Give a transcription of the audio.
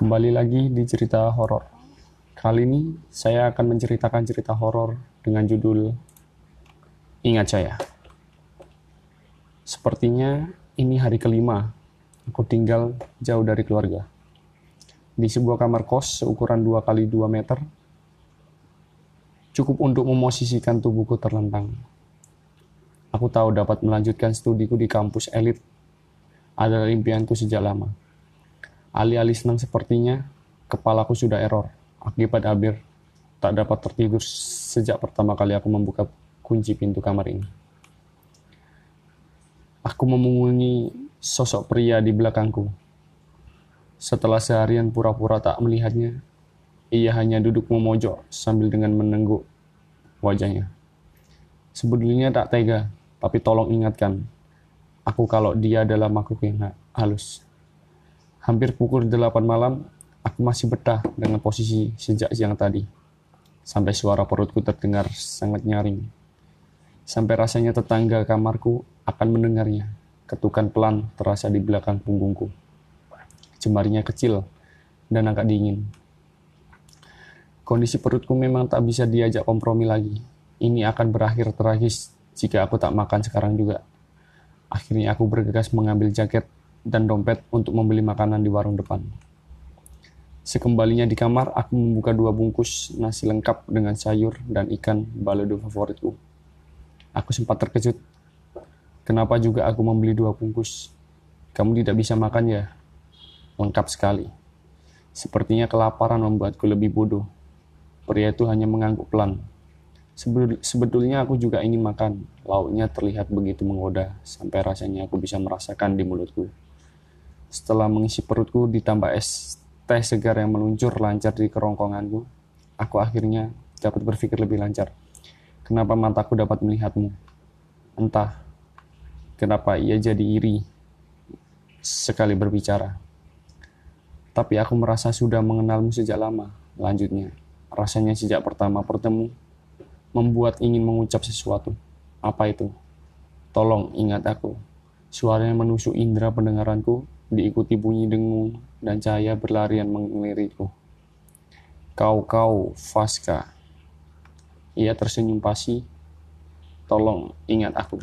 Kembali lagi di cerita horor. Kali ini saya akan menceritakan cerita horor dengan judul Ingat Saya. Sepertinya ini hari kelima aku tinggal jauh dari keluarga. Di sebuah kamar kos seukuran 2 kali 2 meter, cukup untuk memosisikan tubuhku terlentang. Aku tahu dapat melanjutkan studiku di kampus elit adalah impianku sejak lama. Alih-alih senang sepertinya, kepalaku sudah error. Akibat Abir tak dapat tertidur sejak pertama kali aku membuka kunci pintu kamar ini. Aku memungungi sosok pria di belakangku. Setelah seharian pura-pura tak melihatnya, ia hanya duduk memojok sambil dengan menengguk wajahnya. Sebetulnya tak tega, tapi tolong ingatkan aku kalau dia adalah makhluk yang halus. Hampir pukul 8 malam, aku masih betah dengan posisi sejak siang tadi. Sampai suara perutku terdengar sangat nyaring. Sampai rasanya tetangga kamarku akan mendengarnya. Ketukan pelan terasa di belakang punggungku. Jemarinya kecil dan agak dingin. Kondisi perutku memang tak bisa diajak kompromi lagi. Ini akan berakhir tragis jika aku tak makan sekarang juga. Akhirnya aku bergegas mengambil jaket dan dompet untuk membeli makanan di warung depan. Sekembalinya di kamar, aku membuka dua bungkus nasi lengkap dengan sayur dan ikan balado favoritku. Aku sempat terkejut. Kenapa juga aku membeli dua bungkus? Kamu tidak bisa makan ya? Lengkap sekali. Sepertinya kelaparan membuatku lebih bodoh. Pria itu hanya mengangguk pelan. Sebetulnya aku juga ingin makan. Lauknya terlihat begitu menggoda, sampai rasanya aku bisa merasakan di mulutku. Setelah mengisi perutku ditambah es teh segar yang meluncur lancar di kerongkonganku, aku akhirnya dapat berpikir lebih lancar. Kenapa mataku dapat melihatmu? Entah kenapa ia jadi iri sekali berbicara. Tapi aku merasa sudah mengenalmu sejak lama. Lanjutnya, rasanya sejak pertama bertemu membuat ingin mengucap sesuatu. Apa itu? Tolong ingat aku. Suaranya menusuk indera pendengaranku diikuti bunyi dengung dan cahaya berlarian mengeliriku. Kau-kau, Vaska. Ia tersenyum pasti. Tolong ingat aku.